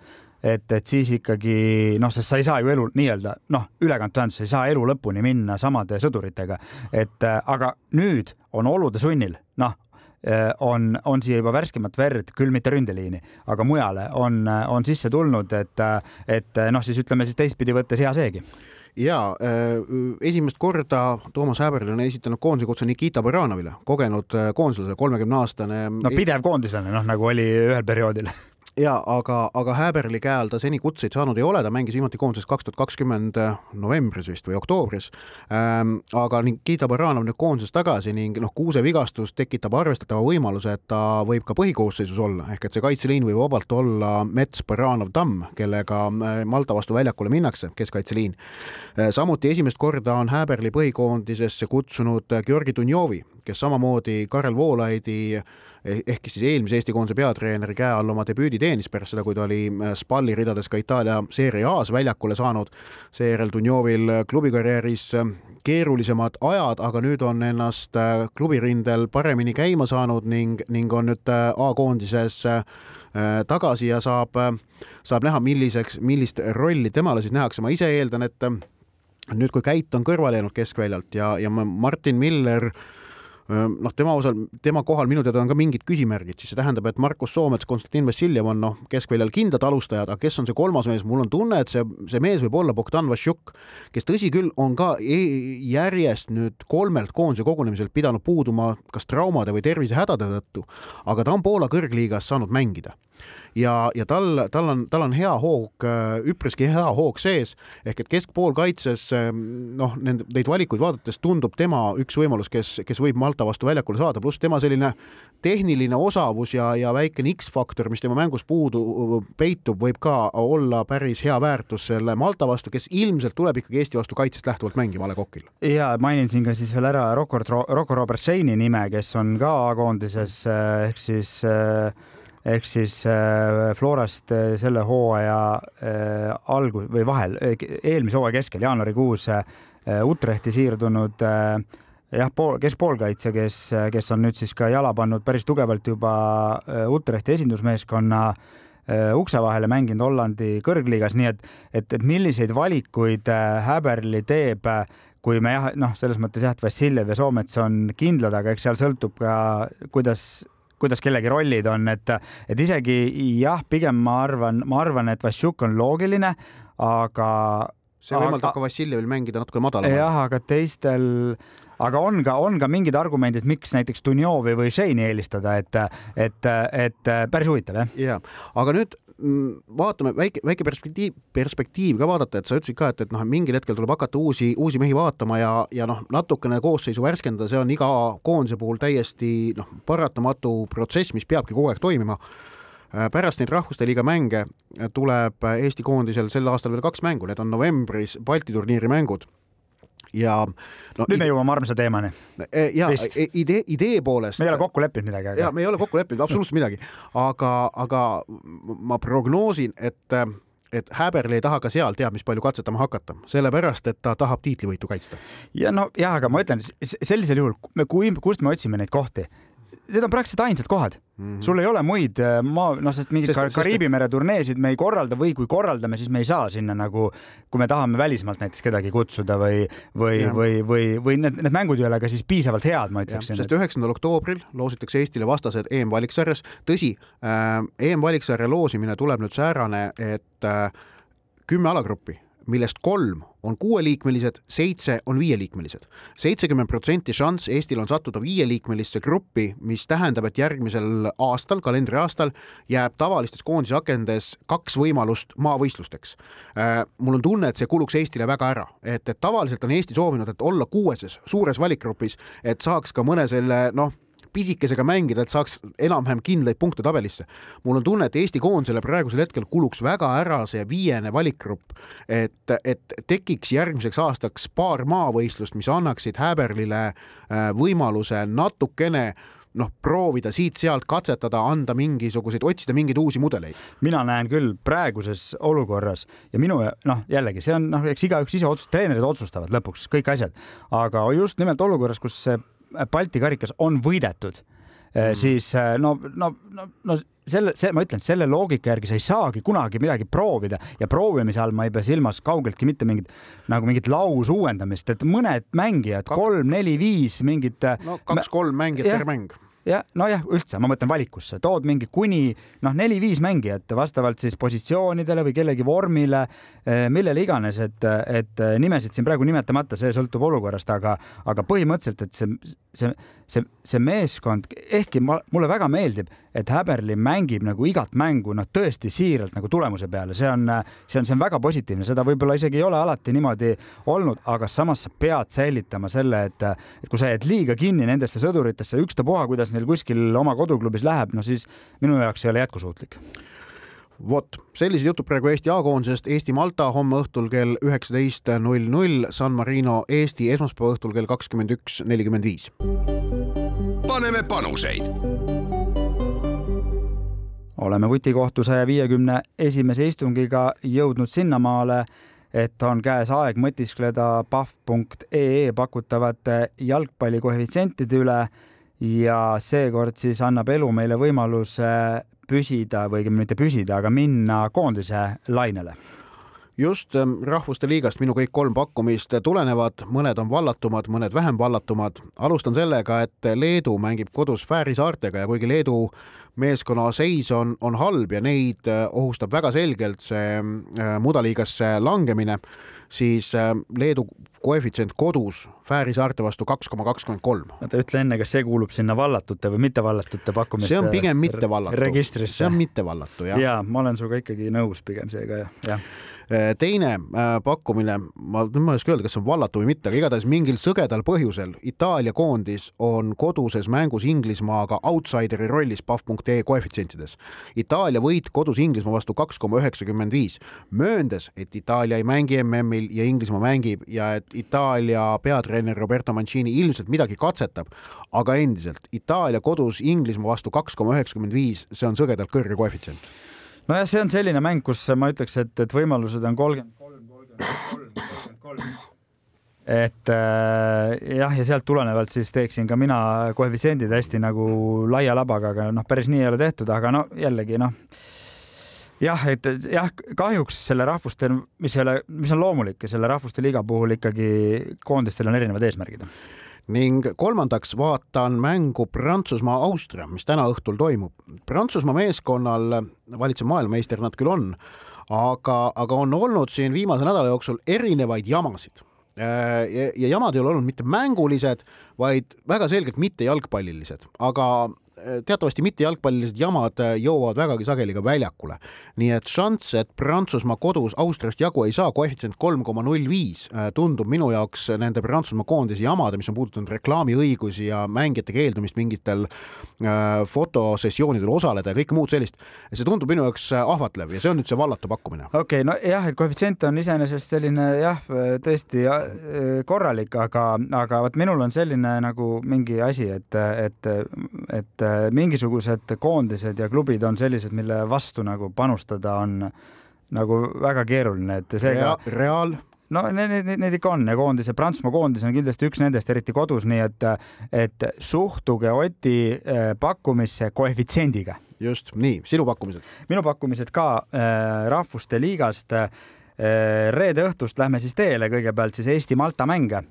et, et siis ikkagi noh, sest sa ei saa ju elu nii-öelda noh, ülekant tähenduses ei saa elu lõpuni minna samade sõduritega, et äh, aga nüüd on olude sunnil, noh äh, on, on siia juba värskemat verd, küll mitte ründeliini, aga mujale on, on sisse tulnud, et, et noh, siis ütleme siis teistpidi võttes hea seegi ja äh, esimest korda Toomas Häberl on esitanud koondise kutse Nikita Baranovile, kogenud äh, koondislasele, kolmekümne aastane. no pidev koondislane, noh nagu oli ühel perioodil ja aga, aga Häberli käe all ta seni kutseid saanud ei ole, ta mängis viimati koondises kaks tuhat kakskümmend äh, novembris vist või oktoobris ähm,. aga Nikita Baranov nüüd koondises tagasi ning noh, kuuse vigastus tekitab arvestatava võimaluse, et ta võib ka põhikoosseisus olla, ehk et see kaitseliin võib vabalt olla Mets, Baranov, Tamm, kellega äh, Malta vastu väljakule minnakse, keskkaitseliin äh,. samuti esimest korda on Häberli põhikoondisesse kutsunud Georgi Dunjovi, kes samamoodi Karel Voolaidi Eh, ehk siis eelmise Eesti koondise peatreeneri käe all oma debüüdi teenis pärast seda, kui ta oli äh, Spalli ridades ka Itaalia Serie A-s väljakule saanud. seejärel Dunjovil äh, klubikarjääris äh, keerulisemad ajad, aga nüüd on ennast klubirindel paremini käima saanud ning, ning on nüüd A-koondises tagasi ja saab, saab näha, milliseks, millist rolli temale siis nähakse, ma ise eeldan, et nüüd, kui Käit on kõrvale jäänud keskväljalt ja, ja Martin Miller äh, noh, tema osal, tema kohal minu teada on ka mingid küsimärgid, siis see tähendab, et Markus Soomets, Konstantin Vassiljev on noh, keskväljal kindlad alustajad, aga kes on see kolmas mees, mul on tunne, et see, see mees võib olla Bogdan Vassiuk, kes tõsi küll, on ka e järjest nüüd kolmelt koondise kogunemiselt pidanud puuduma kas traumade või tervisehädade tõttu, aga ta on Poola kõrgliigas saanud mängida ja, ja tal, tal on, tal on hea hoog, äh, üpriski hea hoog sees, ehk et keskpoolkaitses ähm, noh, nende, neid valikuid vaadates tundub tema üks võimalus, kes, kes võib Malta vastu väljakule saada, pluss tema selline tehniline osavus ja, ja väikene X-faktor, mis tema mängus puudu peitub, võib ka olla päris hea väärtus selle Malta vastu, kes ilmselt tuleb ikkagi Eesti vastu kaitsest lähtuvalt mängima A Le Coqil. ja mainin siin ka siis veel ära Rocco, Rocco Robertseini nime, kes on ka A-koondises ehk siis äh, ehk siis äh, Florast äh, selle hooaja äh, algus või vahel, eelmise hooaja keskel, jaanuarikuus Utrechti siirdunud jah, pool, keskpoolkaitsja, kes, kes on nüüd siis ka jala pannud päris tugevalt juba Utrechti esindusmeeskonna ukse vahele mänginud Hollandi kõrgliigas, nii et, et, et milliseid valikuid Häberli teeb, kui me jah, noh, selles mõttes jah, et Vassiljev ja Soomets on kindlad, aga eks seal sõltub ka, kuidas kuidas kellegi rollid on, et, et isegi jah, pigem ma arvan, ma arvan, et Vassiuk on loogiline, aga see võimaldab aga, ka Vassiljevil mängida natuke madalamal. jah, aga teistel, aga on ka, on ka mingid argumendid, miks näiteks Dunjovi või Shane'i eelistada, et, et, et päris huvitav jah. ja, aga nüüd vaatame väike, väike perspektiiv, perspektiiv ka vaadata, et sa ütlesid ka, et, et noh, mingil hetkel tuleb hakata uusi, uusi mehi vaatama ja, ja noh, natukene koosseisu värskendada, see on iga koondise puhul täiesti noh, paratamatu protsess, mis peabki kogu aeg toimima. Äh, pärast neid Rahvuste Liiga mänge tuleb Eesti koondisel sel aastal veel kaks mängu, need on novembris Balti turniiri mängud ja no, nüüd me jõuame armsa teemani. E, ja e, idee, idee poolest. me ei ole kokku leppinud midagi ja me ei ole kokku leppinud absoluutselt midagi, aga, aga ma prognoosin, et et Häberli ei taha ka seal teab mis palju katsetama hakata, sellepärast et ta tahab tiitlivõitu kaitsta. ja no jah, aga ma ütlen sellisel juhul, kui, kust me otsime neid kohti, need on praktiliselt ainsad kohad mm. -hmm. sul ei ole muid äh, maa, noh, sest mingeid sest, Kariibi mere turneesid me ei korralda või kui korraldame, siis me ei saa sinna nagu, kui me tahame välismaalt näiteks kedagi kutsuda või, või, või, või, või need, need mängud ei ole ka siis piisavalt head, ma ütleksin. sest üheksandal oktoobril loositakse Eestile vastased EM-valiksarjas. tõsi äh,, EM-valiksarja loosimine tuleb nüüd säärane, et äh, kümme alagruppi millest kolm on kuueliikmelised, seitse on viieliikmelised. seitsekümmend protsenti šanss Eestil on sattuda viieliikmelisse gruppi, mis tähendab, et järgmisel aastal, kalendriaastal jääb tavalistes koondise akendes kaks võimalust maavõistlusteks. Äh, mul on tunne, et see kuluks Eestile väga ära, et, et tavaliselt on Eesti soovinud, et olla kuueses suures valikgrupis, et saaks ka mõne selle noh pisikesega mängida, et saaks enam-vähem kindlaid punkte tabelisse. mul on tunne, et Eesti koondisele praegusel hetkel kuluks väga ära see viiene valikgrupp, et, et tekiks järgmiseks aastaks paar maavõistlust, mis annaksid Häberlile äh, võimaluse natukene noh, proovida siit-sealt katsetada, anda mingisuguseid, otsida mingeid uusi mudeleid. mina näen küll praeguses olukorras ja minu noh, jällegi see on noh, eks igaüks ise otsustab, treenerid otsustavad lõpuks kõik asjad, aga just nimelt olukorras, kus see Balti karikas on võidetud mm., siis äh, no, no, no, no selle, see, ma ütlen, selle loogika järgi sa ei saagi kunagi midagi proovida ja proovimise all ma ei pea silmas kaugeltki mitte mingit nagu mingit lausuuendamist, et mõned mängijad, kolm, neli, viis mingit. Äh, no kaks-kolm mängijat per mäng ja nojah, üldse ma mõtlen valikusse, tood mingi kuni noh, neli-viis mängijat vastavalt siis positsioonidele või kellegi vormile, eh, millele iganes, et, et nimesid siin praegu nimetamata, see sõltub olukorrast, aga, aga põhimõtteliselt, et see, see, see, see meeskond, ehkki ma, mulle väga meeldib, et Häberli mängib nagu igat mängu noh, tõesti siiralt nagu tulemuse peale, see on, see on, see on väga positiivne, seda võib-olla isegi ei ole alati niimoodi olnud, aga samas sa pead säilitama selle, et, et kui sa jääd liiga kinni nendesse sõduritesse, ükstapuha, kuidas neil kuskil oma koduklubis läheb, no siis minu jaoks ei ole jätkusuutlik vot, sellised jutud praegu Eesti A-koondisest, Eesti-Malta homme õhtul kell üheksateist null null, San Marino Eesti esmaspäeva õhtul kell kakskümmend üks nelikümmend viis. Paneme panuseid. oleme vutikohtu saja viiekümne esimese istungiga jõudnud sinnamaale, et on käes aeg mõtiskleda pahv.ee pakutavate jalgpallikoefitsientide üle ja seekord siis annab elu meile võimaluse püsida või õigemini mitte püsida, aga minna koondise lainele just ähm, Rahvuste Liigast minu kõik kolm pakkumist tulenevad, mõned on vallatumad, mõned vähem vallatumad. alustan sellega, et Leedu mängib kodus Fääri saartega ja kuigi Leedu meeskonna seis on, on halb ja neid äh, ohustab väga selgelt see äh, mudaliigasse langemine, siis äh, Leedu koefitsient kodus Fääri saarte vastu kaks koma kakskümmend kolm. oota, ütle enne, kas see kuulub sinna vallatute või mittevallatute pakkumiste see on pigem mittevallatu. see on mittevallatu, jah. jaa, ma olen sinuga ikkagi nõus pigem seega, jah, jah teine äh, pakkumine, ma, ma ei oska öelda, kas see on vallatu või mitte, aga igatahes mingil sõgedal põhjusel Itaalia koondis on koduses mängus Inglismaaga outsideri rollis pahv.ee koefitsientides. Itaalia võit kodus Inglismaa vastu kaks koma üheksakümmend viis, mööndes, et Itaalia ei mängi MM-il ja Inglismaa mängib ja et Itaalia peatreener Roberto Mancini ilmselt midagi katsetab, aga endiselt Itaalia kodus Inglismaa vastu kaks koma üheksakümmend viis, see on sõgedalt kõrge koefitsient nojah, see on selline mäng, kus ma ütleks, et, et võimalused on kolmkümmend kolm, kolmkümmend kolm, kolmkümmend kolm. et äh, jah, ja sealt tulenevalt siis teeksin ka mina koefitsiendid hästi nagu laia labaga, aga noh, päris nii ei ole tehtud, aga no jällegi noh jah, et jah, kahjuks selle rahvuste, mis ei ole, mis on loomulik ja selle rahvuste liiga puhul ikkagi koondistel on erinevad eesmärgid ning kolmandaks vaatan mängu Prantsusmaa-Austria, mis täna õhtul toimub. Prantsusmaa meeskonnal valitsev maailmameister nad küll on, aga, aga on olnud siin viimase nädala jooksul erinevaid jamasid. Äh, ja, ja jamad ei ole olnud mitte mängulised, vaid väga selgelt mitte jalgpallilised, aga teatavasti mittejalgpallilised jamad jõuavad vägagi sageli ka väljakule. nii et šanss, et Prantsusmaa kodus Austriast jagu ei saa, koefitsient kolm koma null viis, tundub minu jaoks nende Prantsusmaa koondise jamade, mis on puudutanud reklaamiõigusi ja mängijate keeldumist mingitel fotosessioonidel osaleda ja kõike muud sellist, see tundub minu jaoks ahvatlev ja see on nüüd see vallatu pakkumine. okei okay,, nojah, et koefitsient on iseenesest selline jah, tõesti korralik, aga, aga vot minul on selline nagu mingi asi, et, et, et mingisugused koondised ja klubid on sellised, mille vastu nagu panustada on nagu väga keeruline, et seega Rea. Real no need, need, need ikka on ja koondis ja Prantsusmaa koondis on kindlasti üks nendest, eriti kodus, nii et, et suhtuge Oti eh, pakkumisse koefitsiendiga. just nii, sinu pakkumised? minu pakkumised ka äh, rahvuste liigast äh,. reede õhtust lähme siis teele, kõigepealt siis Eesti-Malta mänge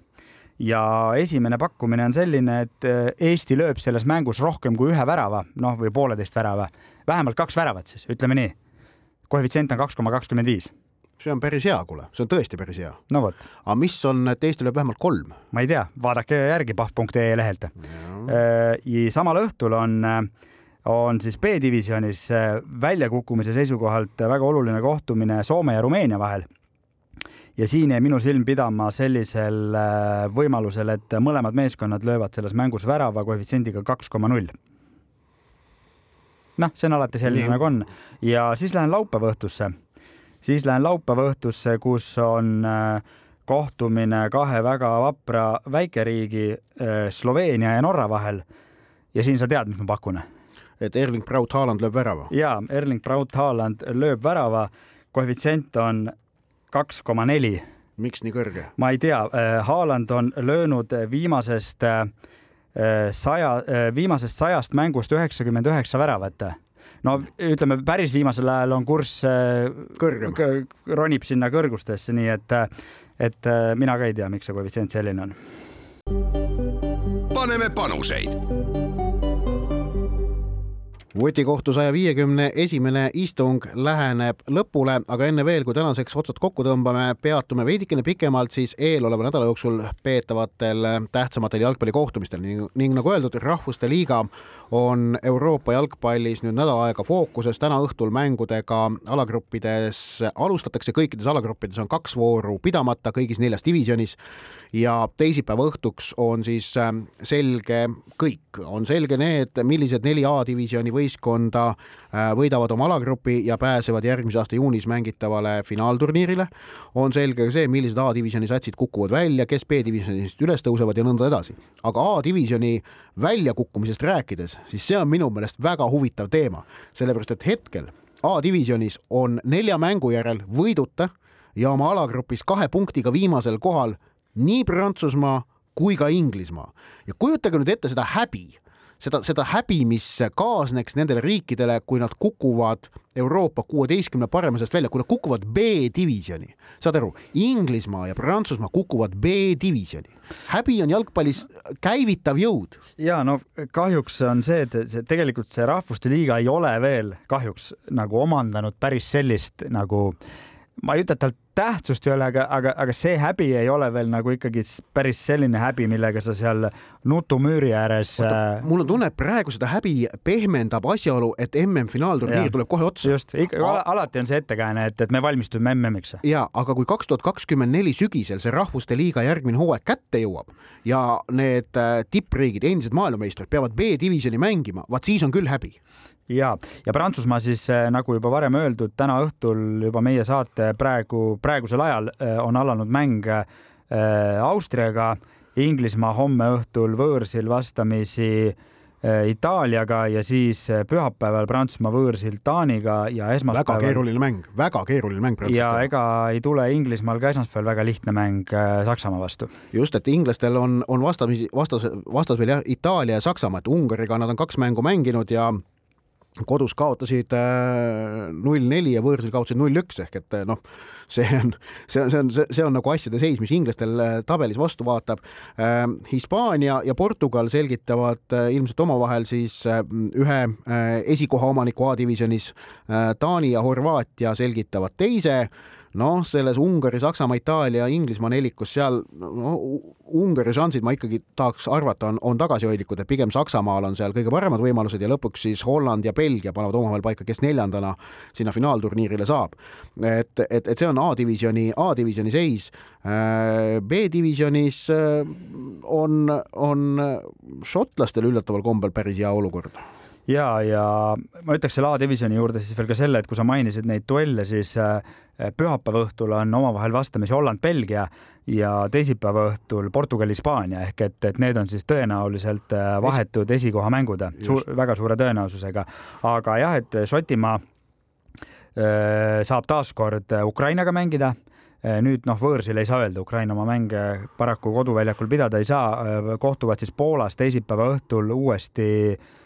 ja esimene pakkumine on selline, et Eesti lööb selles mängus rohkem kui ühe värava, noh, või pooleteist värava, vähemalt kaks väravat siis, ütleme nii. koefitsient on kaks koma kakskümmend viis see on päris hea, kuule, see on tõesti päris hea. no vot. aga mis on, et Eesti lööb vähemalt kolm? ma ei tea, vaadake järgi pahv.ee lehelt. samal õhtul on, on siis B-divisjonis väljakukkumise seisukohalt väga oluline kohtumine Soome ja Rumeenia vahel. Ja siin jäi minu silm pidama sellisel võimalusel, et mõlemad meeskonnad löövad selles mängus värava koefitsiendiga kaks koma null noh, see on alati selline nagu on ja siis lähen laupäeva õhtusse siis lähen laupäeva õhtusse, kus on äh, kohtumine kahe väga vapra väikeriigi äh, Sloveenia ja Norra vahel. ja siin sa tead, mis ma pakun? et Erling Braut Haaland lööb värava? ja Erling Braut Haaland lööb värava, koefitsient on kaks koma neli. miks nii kõrge? ma ei tea, äh, Haaland on löönud viimasest saja, viimasest sajast mängust üheksakümmend üheksa väravat no ütleme, päris viimasel ajal on kurss äh, kõrgem, ronib sinna kõrgustesse, nii et, et äh, mina ka ei tea, miks see koefitsient selline on. paneme panuseid vutikohtu saja viiekümne esimene istung läheneb lõpule, aga enne veel, kui tänaseks otsad kokku tõmbame, peatume veidikene pikemalt siis eeloleva nädala jooksul peetavatel tähtsamatel jalgpallikohtumistel. Ning, ning nagu öeldud, Rahvuste Liiga on Euroopa jalgpallis nüüd nädal aega fookuses, täna õhtul mängudega alagruppides alustatakse, kõikides alagruppides on kaks vooru pidamata kõigis neljas divisjonis ja teisipäeva õhtuks on siis ähm, selge kõik, on selge need, millised neli A-divisjoni võistkonda äh, võidavad oma alagrupi ja pääsevad järgmise aasta juunis mängitavale finaalturniirile. on selge ka see, millised A-divisjoni satsid kukuvad välja, kes B-divisjonist üles tõusevad ja nõnda edasi. aga A-divisjoni väljakukkumisest rääkides, siis see on minu meelest väga huvitav teema, sellepärast et hetkel A-divisjonis on nelja mängu järel võiduta ja oma alagrupis kahe punktiga viimasel kohal nii Prantsusmaa kui ka Inglismaa ja kujutage nüüd ette seda häbi, seda, seda häbi, mis kaasneks nendele riikidele, kui nad kukuvad Euroopa kuueteistkümne parema seast välja, kui nad kukuvad B-divisjoni. saad aru, Inglismaa ja Prantsusmaa kukuvad B-divisjoni. häbi on jalgpallis käivitav jõud. ja no kahjuks on see, et see tegelikult see rahvuste liiga ei ole veel kahjuks nagu omandanud päris sellist nagu ma ei ütle, et tal tähtsust ei ole, aga, aga, aga see häbi ei ole veel nagu ikkagi päris selline häbi, millega sa seal nutumüüri ääres. Äh, mul on tunne, et praegu seda häbi pehmendab asjaolu, et MM-finaalturniir tuleb kohe otsa. just, alati on see ettekääne, et, et me valmistume MM-iks. ja, aga kui kaks tuhat kakskümmend neli sügisel see Rahvuste Liiga järgmine hooaeg kätte jõuab ja need äh, tippriigid, endised maailmameistrid peavad B-divisjoni mängima, vaat siis on küll häbi ja, ja Prantsusmaa siis äh, nagu juba varem öeldud, täna õhtul juba meie saate praegu, praegusel ajal äh, on alanud mäng äh, Austriaga, Inglismaa homme õhtul võõrsil vastamisi Itaaliaga ja siis pühapäeval Prantsusmaa võõrsil Taaniga ja esmaspäeval. väga keeruline mäng, väga keeruline mäng. ja ega ei tule Inglismaal ka esmaspäeval väga lihtne mäng Saksamaa vastu. just, et inglastel on, on vastamisi, vastas, vastas veel jah, Itaalia ja Saksamaa, et Ungariga nad on kaks mängu mänginud ja kodus kaotasid äh, null neli ja võõrsil kaotasid null üks ehk et äh, noh, see on, see on, see on, see on nagu asjade seis, mis inglastel äh, tabelis vastu vaatab. Hispaania ja Portugal selgitavad ilmselt omavahel siis ühe esikoha omaniku A-divisjonis, Taani ja Horvaatia selgitavad teise noh, selles Ungari, Saksamaa, Itaalia, Inglismaa nelikus seal no, Ungari šansid ma ikkagi tahaks arvata, on, on tagasihoidlikud, et pigem Saksamaal on seal kõige paremad võimalused ja lõpuks siis Holland ja Belgia panevad omavahel paika, kes neljandana sinna finaalturniirile saab. et, et, et see on A-divisjoni, A-divisjoni seis. Äh, B-divisjonis äh, on, on šotlastel üllataval kombel päris hea olukord ja, ja ma ütleks selle A-divisjoni juurde siis veel ka selle, et kui sa mainisid neid duelle, siis äh, pühapäeva õhtul on omavahel vastamisi Holland-Belgia ja teisipäeva õhtul Portugal-Hispaania ehk et, et need on siis tõenäoliselt äh, vahetud esikohamängud Su väga suure tõenäosusega. aga jah, et Šotimaa äh, saab taaskord Ukrainaga mängida. Nüüd noh, võõrsil ei saa öelda, Ukraina oma mänge paraku koduväljakul pidada ei saa, kohtuvad siis Poolas teisipäeva õhtul uuesti äh, Äh,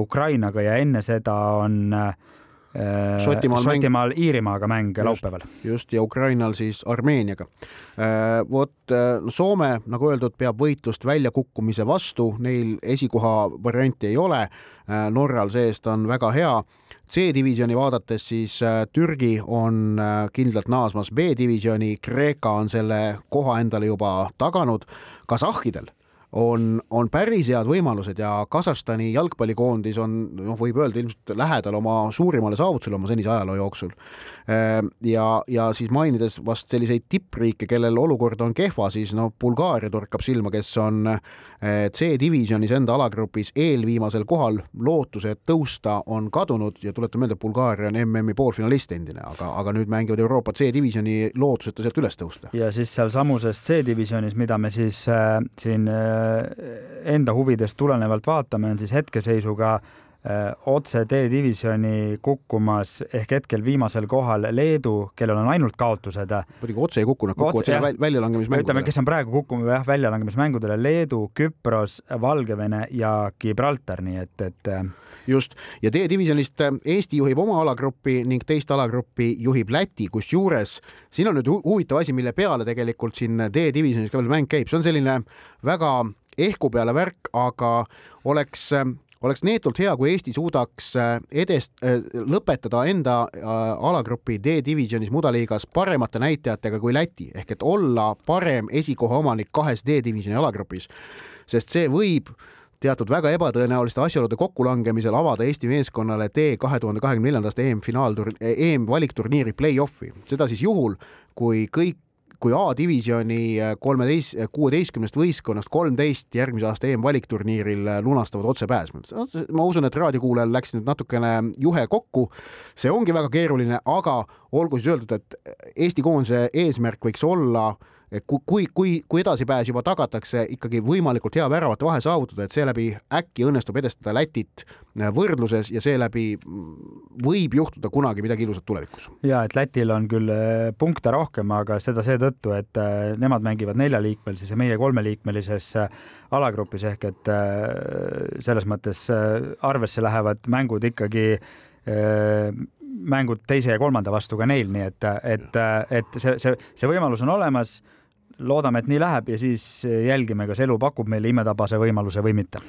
Ukrainaga ja enne seda on äh, Šotimaal, Šotimaal. Iirimaaga mäng just, laupäeval. just ja Ukrainal siis Armeeniaga. Äh, vot Soome, nagu öeldud, peab võitlust väljakukkumise vastu, neil esikoha varianti ei ole. Norral see-eest on väga hea. C-divisjoni vaadates siis Türgi on kindlalt naasmas B-divisjoni, Kreeka on selle koha endale juba taganud. Kasahhidel on, on päris head võimalused ja Kasahstani jalgpallikoondis on, noh, võib öelda ilmselt lähedal oma suurimale saavutusele oma senise ajaloo jooksul. Ehm, ja, ja siis mainides vast selliseid tippriike, kellel olukord on kehva, siis no Bulgaaria torkab silma, kes on eh, C-divisjonis enda alagrupis eelviimasel kohal, lootused tõusta on kadunud ja tuletan meelde, Bulgaaria on MM-i poolfinalist endine, aga, aga nüüd mängivad Euroopa C-divisjoni lootuseta sealt üles tõusta. ja siis sealsamuses C-divisjonis, mida me siis äh, siin äh, enda huvidest tulenevalt vaatame, on siis hetkeseisuga äh, otse D-divisjoni kukkumas ehk hetkel viimasel kohal Leedu, kellel on ainult kaotused. muidugi otse ei kukkunud, kukuvad sinna väljalangemismängudele. ütleme, kes on praegu kukkunud jah, väljalangemismängudele Leedu, Küpros, Valgevene ja Gibraltar, nii et, et äh, just, ja D-divisjonist äh, Eesti juhib oma alagruppi ning teist alagruppi juhib Läti, kusjuures siin on nüüd huvitav asi, mille peale tegelikult siin D-divisjonis ka veel mäng käib, see on selline väga ehku peale värk, aga oleks äh, oleks neetult hea, kui Eesti suudaks äh, edest- äh,, lõpetada enda äh, alagrupi D-divisjonis mudaliigas paremate näitajatega kui Läti ehk et olla parem esikoha omanik kahes D-divisjoni alagrupis, sest see võib teatud väga ebatõenäoliste asjaolude kokkulangemisel avada Eesti meeskonnale tee kahe tuhande kahekümne neljandast EM-finaaltur-, EM-valikturniiri play-off'i, seda siis juhul, kui kõik kui A-divisjoni kolmeteist, kuueteistkümnest võistkonnast kolmteist järgmise aasta EM-valikturniiril lunastavad otsepääsmu. ma usun, et raadiokuulajal läks nüüd natukene juhe kokku. see ongi väga keeruline, aga olgu siis öeldud, et Eesti koondise eesmärk võiks olla äh, kui, kui, kui, kui edasipääs juba tagatakse, ikkagi võimalikult hea väravate vahe saavutada, et seeläbi äkki õnnestub edestada Lätit äh, võrdluses ja seeläbi mm, võib juhtuda kunagi midagi ilusat tulevikus. ja et Lätil on küll äh, punkte rohkem, aga seda seetõttu, et äh, nemad mängivad neljaliikmelises ja meie kolmeliikmelises alagrupis ehk et selles mõttes arvesse lähevad mängud ikkagi mängud teise ja kolmanda vastu ka neil, nii et, et, et see, see, see võimalus on olemas loodame, et nii läheb ja siis jälgime, kas elu pakub meile imetabase võimaluse või mitte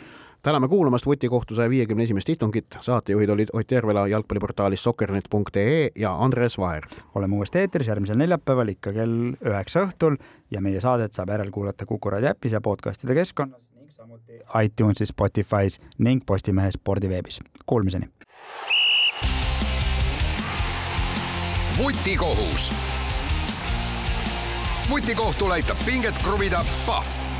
täname kuulamast vutikohtu saja viiekümne esimest istungit, saatejuhid olid Ott Järvela jalgpalliportaalis soccernet.ee ja Andres Vaher. oleme uuesti eetris järgmisel neljapäeval ikka kell üheksa õhtul ja meie saadet saab järelkuulata Kuku raadio äpis ja podcastide keskkonnas ning samuti iTunesis, Spotify's ning Postimehe spordiveebis. Kuulmiseni. vutikohus vutikohtul aitab pinget kruvida Pahv